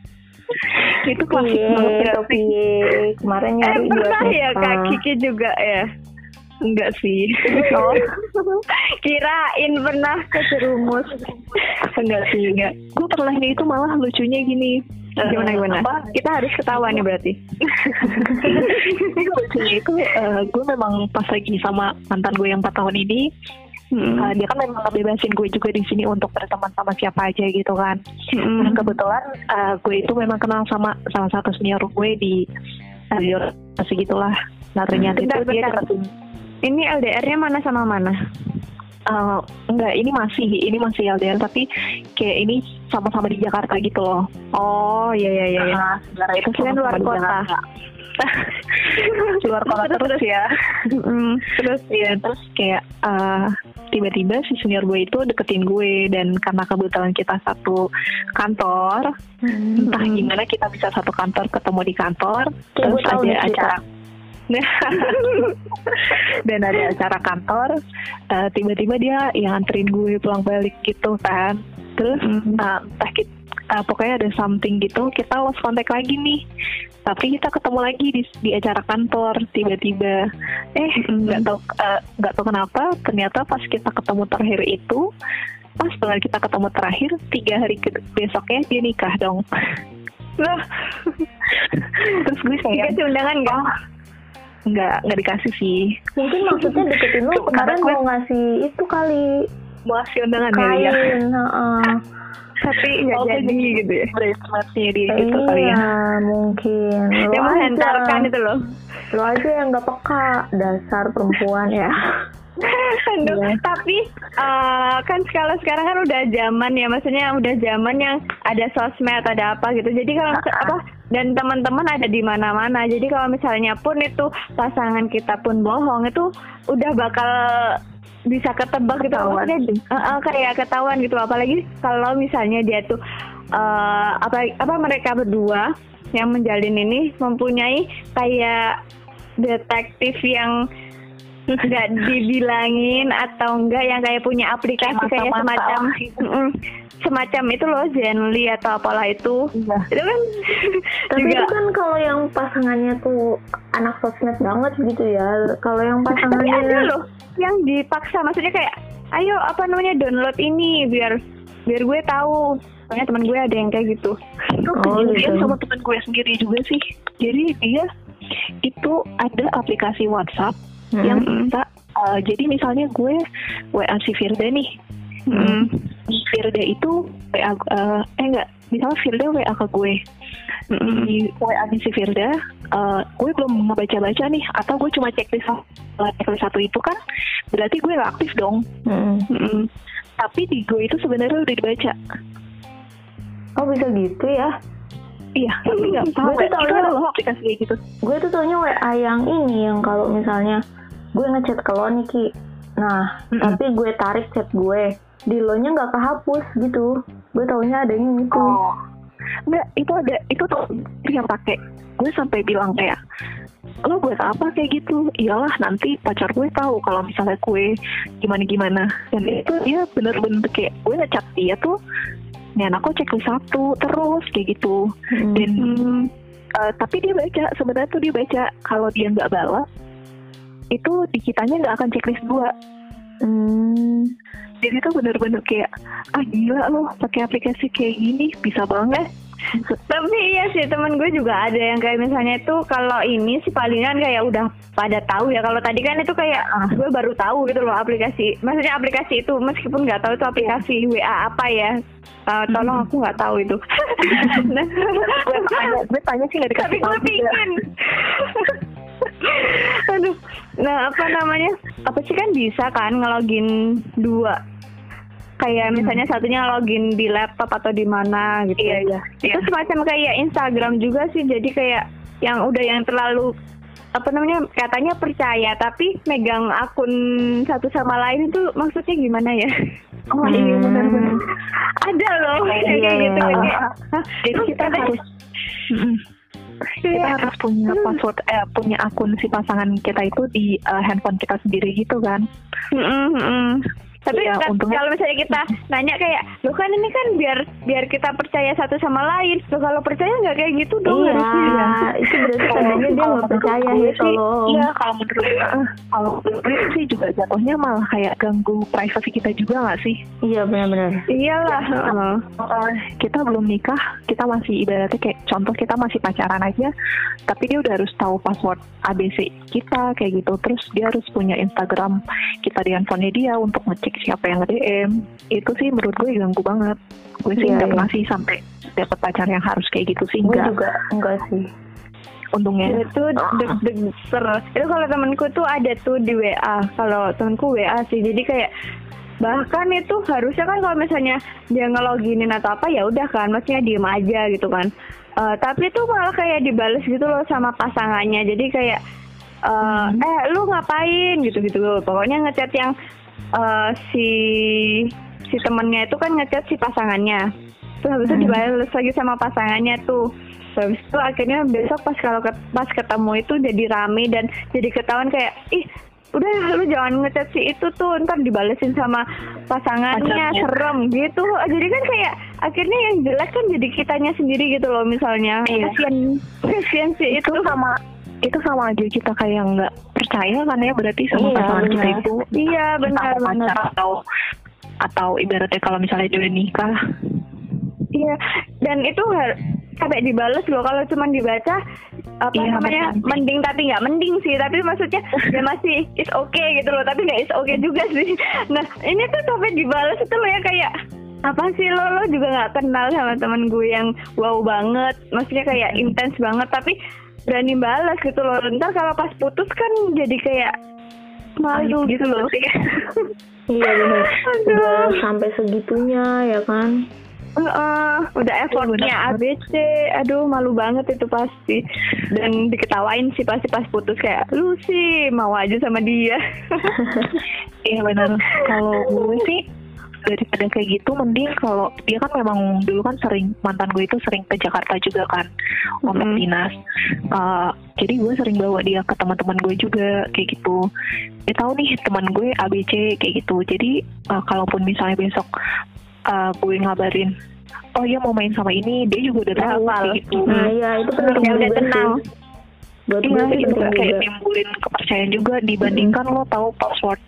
[LAUGHS] itu klasik banget ya piye. Kemarin eh nyari dua pernah ya nikah. kak Kiki juga ya enggak sih. Oh. [LAUGHS] Kirain pernah kejerumus. Enggak sih enggak. Gue pernah nih itu malah lucunya gini. Eh, gimana gimana? apa, kita harus ketawa nih berarti. [LAUGHS] Lucunya itu eh, gue memang pas lagi sama mantan gue yang 4 tahun ini Hmm. eh, dia kan memang ngebebasin gue juga di sini untuk berteman sama siapa aja gitu kan. Hmm. Nah, kebetulan eh, gue itu memang kenal sama salah satu senior gue di uh, di organisasi gitulah nah ternyata Bentar, itu dia bentar. Ini LDR-nya mana sama mana Eh, enggak ini masih ini masih LDR tapi kayak ini sama-sama di Jakarta gitu loh oh iya iya iya. Nah, itu sama-sama luar kota. [LAUGHS] Luar kota terus ya Mm, terus ya terus kayak eh, tiba-tiba si senior gue itu deketin gue dan karena kebetulan kita satu kantor Hmm. entah gimana kita bisa satu kantor ketemu di kantor Kayak terus ada nih cerita. [LAUGHS] dan ada acara kantor eh, tiba-tiba dia yang anterin gue pulang balik gitu kan terus Hmm. eh, entah kita pokoknya ada something gitu kita lost contact lagi nih tapi kita ketemu lagi di, di acara kantor tiba-tiba eh Hmm. nggak tahu eh, nggak tahu kenapa ternyata pas kita ketemu terakhir itu pas dengan kita ketemu terakhir tiga hari ke besoknya dia nikah dong Loh, [LAUGHS] [LAUGHS] terus gue kayak dikasih undangan nggak? Nggak nggak dikasih sih Mungkin maksudnya deketin lu [LAUGHS] kemarin gue- mau ngasih itu kali mau kasih undangan ya dia kain. heeh. Tapi nggak jadi gitu ya. braceletnya dia gitu kali ya Iya, mungkin. Lo Yang menghantarkan itu loh. lo aja yang nggak peka, dasar perempuan ya. [LAUGHS] [LAUGHS] Aduh, Iya. tapi eh, kan kalau sekarang kan udah zaman ya, maksudnya udah zaman yang ada sosmed, ada apa gitu. Jadi kalau mis- apa dan teman-teman ada di mana-mana. Jadi kalau misalnya pun itu pasangan kita pun bohong itu udah bakal bisa ketebak gitu. Ketahuan Maksudnya eh, eh, kayak ketahuan gitu. Apalagi kalau misalnya dia tuh eh, apa apa mereka berdua yang menjalin ini mempunyai kayak detektif yang nggak dibilangin atau enggak yang kayak punya aplikasi Kayak kayak semacam semacam itu loh Zenly atau apalah itu Iya. itu kan Tapi juga itu kan kalau yang pasangannya tuh anak sosmed banget gitu ya. Kalau yang tapi pasangannya ada loh yang dipaksa maksudnya kayak ayo apa namanya download ini biar biar gue tahu soalnya teman gue ada yang kayak gitu Oh, gitu. sama teman gue sendiri juga sih jadi dia itu ada aplikasi WhatsApp Hmm. yang bisa uh, jadi misalnya gue WA si Firda nih Mm. Firda itu WA uh, eh enggak misalnya Firda WA ke gue Mm-mm. di WA nya si Firda uh, gue belum ngebaca-baca nih atau gue cuma checklist uh, checklist satu itu kan berarti gue gak aktif dong Mm. Mm-mm. tapi di gue itu sebenarnya udah dibaca Oh bisa gitu ya? Iya tapi nggak tahu Gue tuh taunya- ada loh aplikasi kayak gitu Gue tuh taunya WA yang ini yang kalau misalnya gue ngechat ke lo nih Ki. Nah, Mm-mm. tapi gue tarik chat gue. Di lo nya nggak kehapus gitu. Gue taunya adanya itu. Oh, Enggak, itu ada itu tuh yang pakai. Gue sampai bilang kayak lo buat apa kayak gitu iyalah nanti pacar gue tahu kalau misalnya gue gimana gimana dan itu dia bener-bener kayak gue ngechat dia tuh nih anakku checklist satu terus kayak gitu Hmm. dan uh, tapi dia baca sebenarnya tuh dia baca kalau dia nggak balas itu di kitanya nggak akan checklist dua Hmm. jadi tuh bener-bener kayak ah gila loh pakai aplikasi kayak gini bisa banget [LAUGHS] Tapi iya sih temen gue juga ada yang kayak misalnya itu kalau ini sih palingan kayak udah pada tahu ya. Kalau tadi kan itu kayak ah, gue baru tahu gitu loh aplikasi. Maksudnya aplikasi itu meskipun nggak tahu itu aplikasi WA apa ya. Uh, tolong aku nggak tahu itu. Nah, gue tanya [LAUGHS] gue tanya sih nggak tapi dikasih gue tahu juga. pingin. [LAUGHS] Aduh. Nah apa namanya? Apa sih kan bisa kan ngelogin dua kayak misalnya satunya login di laptop atau di mana gitu. Iya, iya, Itu iya. semacam kayak Instagram juga sih. Jadi kayak yang udah yang terlalu apa namanya katanya percaya tapi megang akun satu sama lain itu maksudnya gimana ya? [LAUGHS] oh iya benar-benar Ada loh Iya, kayak iya, gitu. iya. Kayak, hah, jadi kita harus kita Iya. harus punya password eh punya akun si pasangan kita itu di eh, handphone kita sendiri gitu kan Mm-mm, mm-mm. Tapi Iya, kan untungnya- kalau misalnya kita nanya kayak, lo kan ini kan biar biar kita percaya satu sama lain. Lo kalau percaya nggak kayak gitu dong Iya, harusnya. itu berarti tandanya dia nggak percaya ya sih, tolong. iya kalau menurut kalau menurut sih juga jatuhnya malah kayak ganggu privasi kita juga nggak sih Iya benar-benar. Iyalah. heeh. Eh, kita belum nikah kita masih ibaratnya kayak contoh kita masih pacaran aja tapi dia udah harus tahu password ABC kita kayak gitu terus dia harus punya Instagram kita di handphonenya dia untuk ngecek siapa yang nge-DM itu sih menurut gue ganggu banget gue sih Iya, nggak iya. pernah sih sampai dapet pacar yang harus kayak gitu sih Gue enggak juga enggak sih. untungnya Itu deg-deg ser. Itu kalau temanku tuh ada tuh di WA. Kalau temanku WA sih. Jadi kayak bahkan itu harusnya kan kalau misalnya dia ngeloginin atau apa ya udah kan maksudnya diem aja gitu kan Eh, tapi tuh malah kayak dibales gitu loh sama pasangannya jadi kayak eh, eh lu ngapain gitu gitu pokoknya ngechat yang eh, si si temennya itu kan ngechat si pasangannya. Terus habis itu dibales lagi sama pasangannya tuh. Terus habis itu akhirnya besok pas kalau ket- pas ketemu itu jadi rame dan jadi ketahuan kayak ih udah lu jangan ngechat si itu tuh ntar dibalesin sama pasangannya Pacarnya. serem gitu. Jadi kan kayak akhirnya yang jelek kan jadi kitanya sendiri gitu loh misalnya. Iya. kasian kasian si itu. sama itu sama aja kita kayak nggak percaya kan ya berarti sama Iya, pasangan kita itu. Iya benar benar. atau atau ibaratnya kalau misalnya dia udah nikah. Iya, dan itu sampai dibales loh kalau cuma dibaca apa Iya, namanya mending tapi nggak mending sih tapi maksudnya ya masih is okay gitu loh tapi nggak is okay juga sih. Nah ini tuh sampai dibales itu loh ya kayak apa sih lo lo juga nggak kenal sama temen gue yang wow banget maksudnya kayak intens banget tapi berani balas gitu loh ntar kalau pas putus kan jadi kayak malu gitu loh [LAUGHS] Iya benar. Udah sampai segitunya ya kan. Heeh, udah effortnya benar. ABC, aduh malu banget itu pasti. Dan diketawain sih pasti pas putus kayak lu sih mau aja sama dia. [LAUGHS] iya benar kalau gue sih daripada kayak gitu mending kalau dia kan memang dulu kan sering mantan gue itu sering ke Jakarta juga kan untuk Mm. dinas. Uh, jadi gue sering bawa dia ke teman-teman gue juga kayak gitu. Dia tahu nih teman gue ABC kayak gitu. Jadi uh, kalaupun misalnya besok uh, gue ngabarin oh iya mau main sama ini dia juga udah tahu kayak gitu. Nah iya itu penting Ya udah sih. Buat Iya, gue itu kayak timbulin kepercayaan juga. Dibandingkan lo tahu password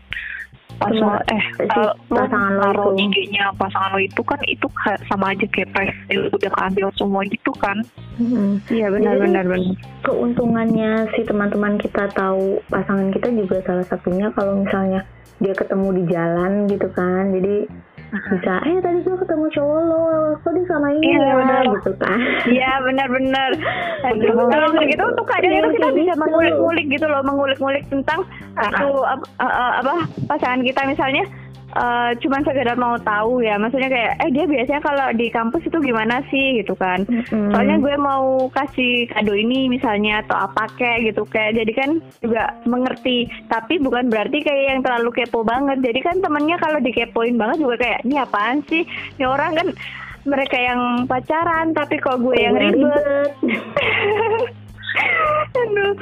password eh si lo pasangan lo itu. IG-nya pasangan lo itu kan itu sama aja kayak lo udah keambil semua gitu kan Mm-mm. Iya benar, benar, benar. keuntungannya si teman-teman kita tahu pasangan kita juga salah satunya kalau misalnya dia ketemu di jalan gitu kan jadi bisa. Eh tadi gue ketemu cowok lo. Kok dia sama ini Iya, ya? Benar. gitu kan. Iya benar-benar. [LAUGHS] Kalau misalnya gitu tuh kadang Iya, itu kita kayak bisa gitu. mengulik-ngulik gitu loh, mengulik-ngulik tentang ap- eh, eh, apa pasangan kita misalnya eh cuman sekedar mau tahu ya, maksudnya kayak eh dia biasanya kalau di kampus itu gimana sih? Gitu kan. Mm-mm. Soalnya gue mau kasih kado ini misalnya atau apa kayak gitu kayak jadi kan juga mengerti. Tapi bukan berarti kayak yang terlalu kepo banget. Jadi kan temennya kalau dikepoin banget juga kayak ini apaan sih? Ini orang kan mereka yang pacaran tapi kok gue yang yang ribet. [LAUGHS] aduh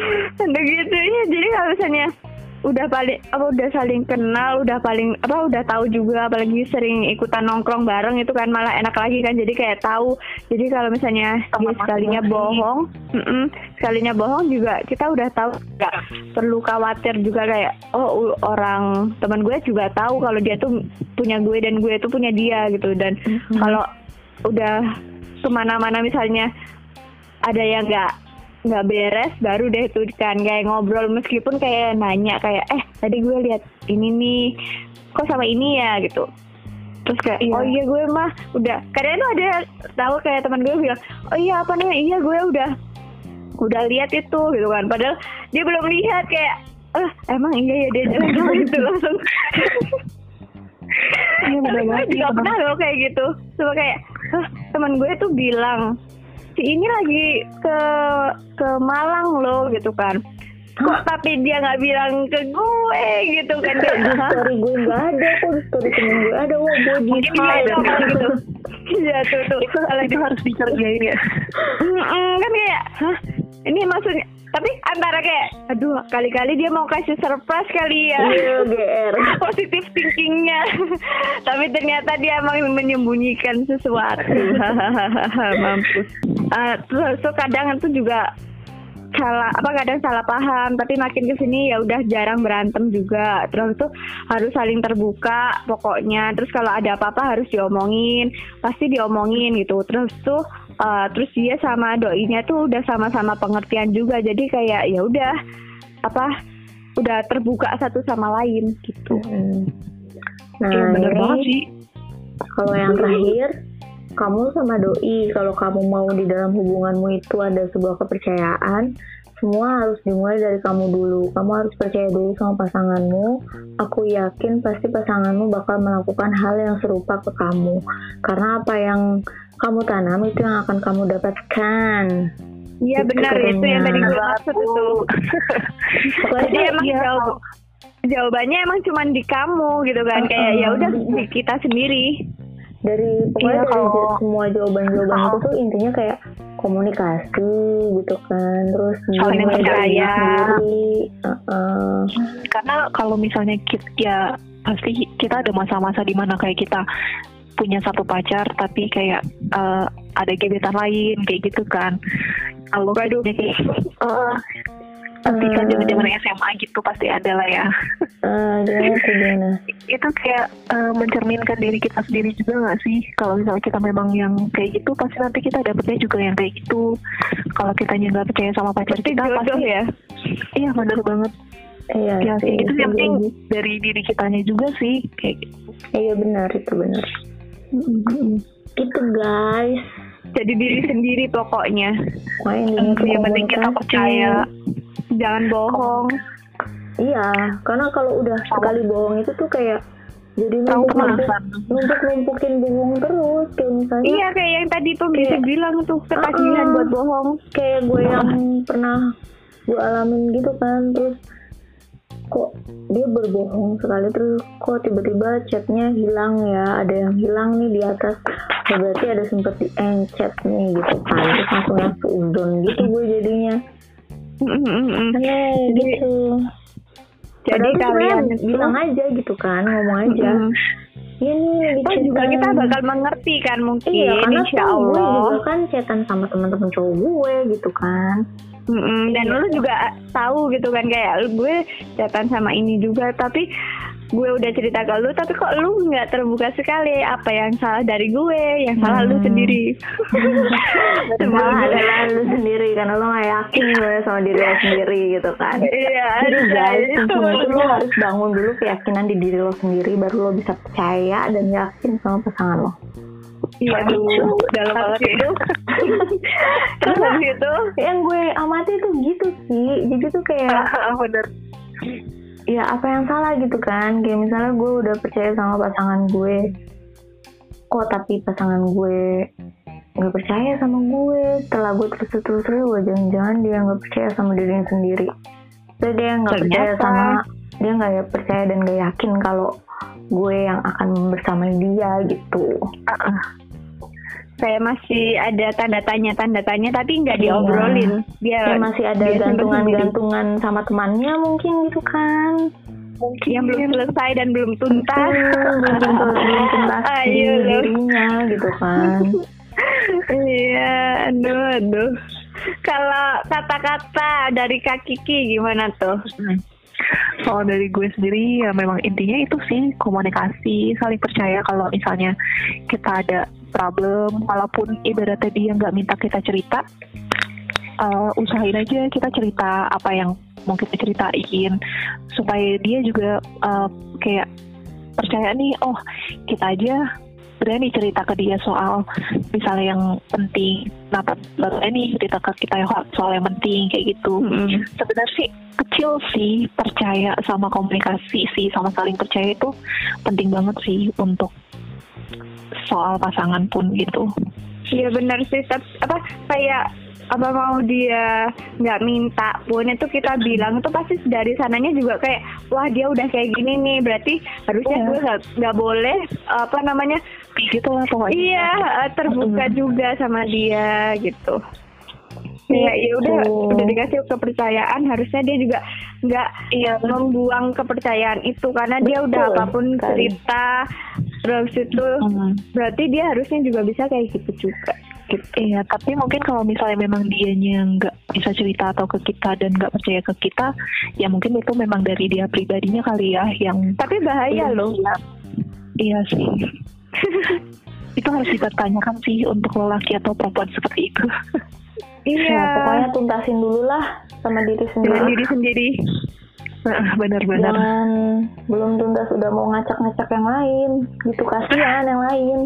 aduh gitu. Ya jadi kalau misalnya udah paling apa udah saling kenal udah paling apa udah tahu juga apalagi sering ikutan nongkrong bareng itu kan malah enak lagi kan jadi kayak tahu. Jadi kalau misalnya dia sekalinya bohong mm-mm, sekalinya bohong juga kita udah tahu nggak perlu khawatir juga kayak oh orang teman gue juga tahu kalau dia tuh punya gue dan gue tuh punya dia gitu. Dan kalau udah ke mana-mana misalnya ada yang nggak nggak beres baru deh tuh kan kayak ngobrol meskipun kayak nanya kayak eh tadi gue lihat ini nih kok sama ini ya? gitu. Terus kayak oh iya gue mah udah. Kadang tuh ada tahu kayak teman gue bilang oh iya apa nih? Iya gue udah udah lihat itu gitu kan. Padahal dia belum lihat kayak eh emang iya ya dia jalan gitu langsung. Iya, gue juga pernah loh kayak gitu. Cuma kayak Hah, teman gue tuh bilang Si ini lagi ke ke Malang loh gitu kan. Kok tapi dia nggak bilang ke gue gitu kan. Kayak di "Hah?" story gue nggak ada kok di story temen gue ada? Wah gue di Mungkin dia ngomong gitu. Iya tuh tuh. Itu harus dikerjain ya. Kan kayak hah? Ini maksudnya tapi antara kayak aduh kali-kali dia mau kasih surprise kali ya. Iya, [LAUGHS] GR positif thinkingnya. [LAUGHS] Tapi ternyata dia emang menyembunyikan sesuatu. [LAUGHS] Mampus Ah, terus tuh kadang itu juga salah apa kadang salah paham tapi makin ke sini ya udah jarang berantem juga. Terus tuh harus saling terbuka pokoknya. Terus kalau ada apa-apa harus diomongin pasti diomongin gitu. Terus tuh eh, terus dia sama doinya tuh udah sama-sama pengertian juga jadi kayak ya udah apa udah terbuka satu sama lain gitu Hmm. Nah, Iya, bener ini banget sih. kalau yang terakhir, kamu sama doi, kalau kamu mau di dalam hubunganmu itu ada sebuah kepercayaan, semua harus dimulai dari kamu dulu. Kamu harus percaya dulu sama pasanganmu. Aku yakin pasti pasanganmu bakal melakukan hal yang serupa ke kamu. Karena apa yang kamu tanam itu yang akan kamu dapatkan. Iya benar itu yang tadi gue maksud itu. [LAUGHS] Jadi emang iya. jawab jawabannya emang cuma di kamu gitu kan kayak ya udah di kita sendiri. dari pokoknya Iya, dari kalau- semua jawaban-jawaban Oh. itu tuh intinya kayak komunikasi gitu kan terus Saling percaya. sendiri Heeh. Karena kalau misalnya kita ya pasti kita ada masa-masa di mana kayak kita punya satu pacar tapi kayak eh, ada gebetan lain kayak gitu kan. Kalau kayak eh, ketika Eh. zaman-zaman SMA gitu pasti ada lah ya. Eh, gimana [LAUGHS] gimana itu kayak eh, mencerminkan diri kita sendiri juga nggak sih kalau misalnya kita memang yang kayak gitu pasti nanti kita dapetnya juga yang kayak gitu kalau kita nggak percaya sama pacar kita jodoh pasti ya. iya bener banget iya ya sih, gitu yang penting dari diri kitanya juga sih kayak gitu iya benar itu benar itu guys Jadi diri sendiri pokoknya. Pokoknya tuh yang penting kita komunikasi. percaya Jangan bohong. iya karena kalau udah sekali bohong itu tuh kayak jadi numpuk numpukin bohong terus kayak misalnya Iya kayak yang tadi pembisik Kayak- bilang tuh ketagihan Uh-uh. buat bohong. kayak gue yang pernah gue alamin gitu kan terus kok dia berbohong sekali? Terus kok tiba-tiba chatnya hilang ya? Ada yang hilang nih di atas. Ya berarti ada sempet di encet nih gitu kan. Terus langsung yang seudon gitu gue jadinya. Aneh gitu. Jadi kalian itu- bilang aja gitu kan ngomong aja. Mm-mm. ya nih Toh juga kita bakal mengerti kan mungkin Iya, karena insya tuh gue Allah. juga kan chatan sama teman-teman cowok gue gitu kan. Mm-mm, dan Iya. lu juga tahu gitu kan kayak lu gue chatan sama ini juga tapi gue udah cerita ke lu tapi kok lu nggak terbuka sekali apa yang salah dari gue yang salah lu Hmm. sendiri [LAUGHS] Salah adalah lu sendiri karena lu gak yakin gue sama diri lo sendiri gitu kan. iya Jadi guys, tuh lo harus bangun dulu keyakinan di diri lo sendiri baru lo bisa percaya dan yakin sama pasangan lo. Iya Aduh, dalam banget. Itu [LAUGHS] terus habis itu? Yang gue amati tuh gitu sih. Jadi tuh kayak [LAUGHS] bener. Ya apa yang salah gitu kan. Kayak misalnya gue udah percaya sama pasangan gue. Kok tapi pasangan gue nggak percaya sama gue? Setelah gue terus terus terus gue jangan-jangan dia nggak percaya sama dirinya sendiri. Terus dia nggak percaya sama dia nggak ya percaya dan nggak yakin kalau gue yang akan bersama dia gitu. Kayak masih ada tanda tanya tanda tanya tapi nggak Iya. diobrolin. Dia Ya masih ada dia gantungan-gantungan sama temannya mungkin gitu kan. Mungkin yang belum selesai dan belum tuntas. Betul, belum tuntas [LAUGHS] Ayo dirinya gitu kan. iya aduh aduh. Kalau kata-kata dari kak Kiki gimana tuh Kalau dari gue sendiri ya memang intinya itu sih komunikasi, saling percaya kalau misalnya kita ada problem, walaupun ibaratnya dia nggak minta kita cerita, eh, usahain aja kita cerita apa yang mau kita ceritain supaya dia juga eh, kayak percaya nih, oh kita aja berani cerita ke dia soal misalnya yang penting, nah berani cerita ke kita soal yang penting kayak gitu Mm-mm. sebenarnya sih kecil sih percaya sama komunikasi sih sama saling percaya itu penting banget sih untuk soal pasangan pun gitu. Iya benar sih Tapi, apa kayak apa mau dia nggak minta pun itu kita bilang itu pasti dari sananya juga kayak wah dia udah kayak gini nih berarti harusnya Iya. gue nggak boleh apa namanya Gitu lah pokoknya. iya eh, terbuka Mm-mm. juga sama dia gitu ya ya udah Gitu. udah dikasih kepercayaan harusnya dia juga nggak Iya, membuang kepercayaan itu karena dia udah Betul apa pun cerita terus itu Hmm. berarti dia harusnya juga bisa kayak gitu juga gitu Iya, tapi mungkin kalau misalnya memang dianya nggak bisa cerita atau ke kita dan nggak percaya ke kita, ya mungkin itu memang dari dia pribadinya kali ya yang tapi bahaya Iya, loh iya. Iya sih. [LAUGHS] itu harus dipertanyakan sih untuk lelaki atau perempuan seperti itu. iya [LAUGHS] Ya, pokoknya tuntasin dulu lah sama diri dengan sendiri. diri sendiri Benar-benar. Jangan belum tuntas udah mau ngacak-ngacak yang lain. Gitu kasihan yang lain.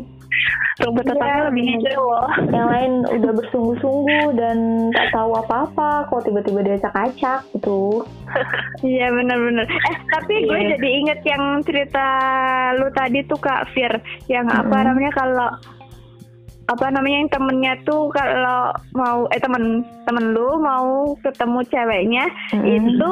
Rumput tetangga Iya. lebih hijau loh. Yang lain udah bersungguh-sungguh dan tak tahu apa-apa kok tiba-tiba diacak-acak gitu. [LAUGHS] iya benar-benar eh tapi gue Iya. jadi inget yang cerita lu tadi tuh kak Fir yang apa Mm-mm. namanya kalau apa namanya yang temennya tuh kalau mau eh temen temen lu mau ketemu ceweknya Mm-mm. itu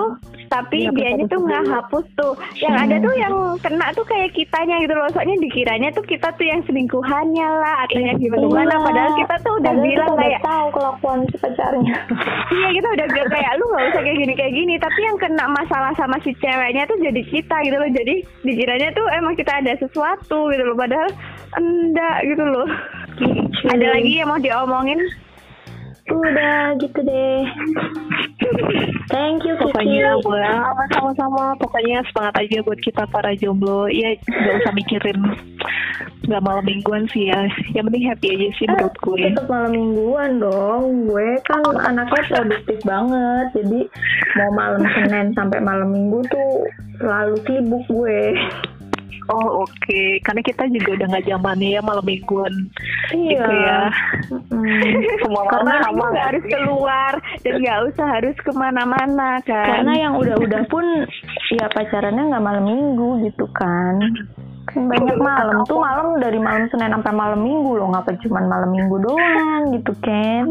tapi Iya, dianya betul, tuh betul. nggak hapus tuh. Yang ada tuh yang kena tuh kayak kitanya gitu loh. Soalnya dikiranya tuh kita tuh yang selingkuhannya lah atau yang gimana gimana Iya. padahal kita tuh udah Padahal bilang kita kayak udah tahu kelakuan si pacarnya. [LAUGHS] iya kita udah bilang kayak lu nggak usah kayak gini kayak gini. Tapi yang kena masalah sama si ceweknya tuh jadi kita gitu loh. Jadi dikiranya tuh emang kita ada sesuatu gitu loh. Padahal enggak gitu loh. Ada lagi yang mau diomongin Udah gitu deh. Thank you Kiki. Pokoknya buat sama-sama. Pokoknya semangat aja buat kita para jomblo. Ya nggak usah mikirin nggak malam mingguan sih ya. Yang penting happy aja sih menurut gue. Tetap malam mingguan dong. Gue kan anaknya produktif banget. Jadi mau malam Senin sampai malam Minggu tuh selalu sibuk gue. Oh oke, karena kita juga udah nggak zamannya ya malam mingguan Iya. gitu ya. Mm-mm. [LAUGHS] Semua karena sama lu nggak harus sih? keluar dan [LAUGHS] nggak usah harus ke mana-mana kan Karena yang udah-udah pun ya pacarannya nggak malam minggu gitu kan. Banyak malam tuh malam dari malam Senin sampai malam Minggu loh, ngapa cuman malam Minggu doang gitu kan.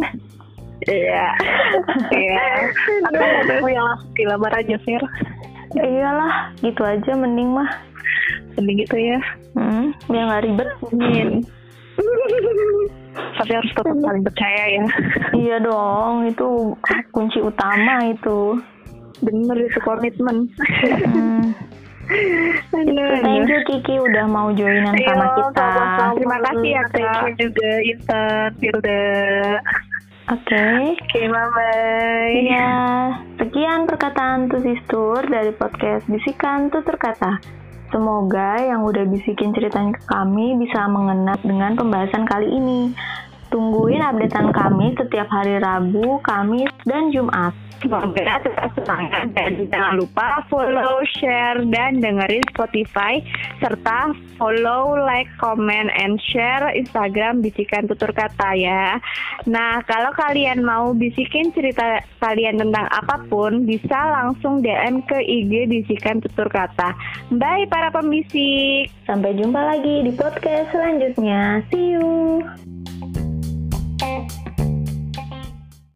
iya Iya. [LAUGHS] Mau yang langsung dilamar aja Fir. Ya iyalah, gitu aja mending mah. Mending gitu ya. Hmm, biar nggak ribet. Amin. Tapi harus tetap saling percaya ya. Iya dong, itu kunci utama itu. bener itu komitmen Hmm. Thank you Kiki udah mau joinan sama kita. Terima kasih ya, Kak. Thank you juga Intan, Firda. Oke. Oke, bye-bye. Iya, sekian perkataan Tusistur dari podcast Bisikan Tutur Kata. Semoga yang udah bisikin ceritanya ke kami bisa mengena dengan pembahasan kali ini. Tungguin updatean kami setiap hari Rabu, Kamis, dan Jumat. Semoga tetap semangat dan jangan lupa follow, share, dan dengerin Spotify serta follow, like, comment, and share Instagram Bisikan Tutur Kata ya. Nah, kalau kalian mau bisikin cerita kalian tentang apa pun, bisa langsung DM ke IG Bisikan Tutur Kata. Bye para pembisik. Sampai jumpa lagi di podcast selanjutnya. See you.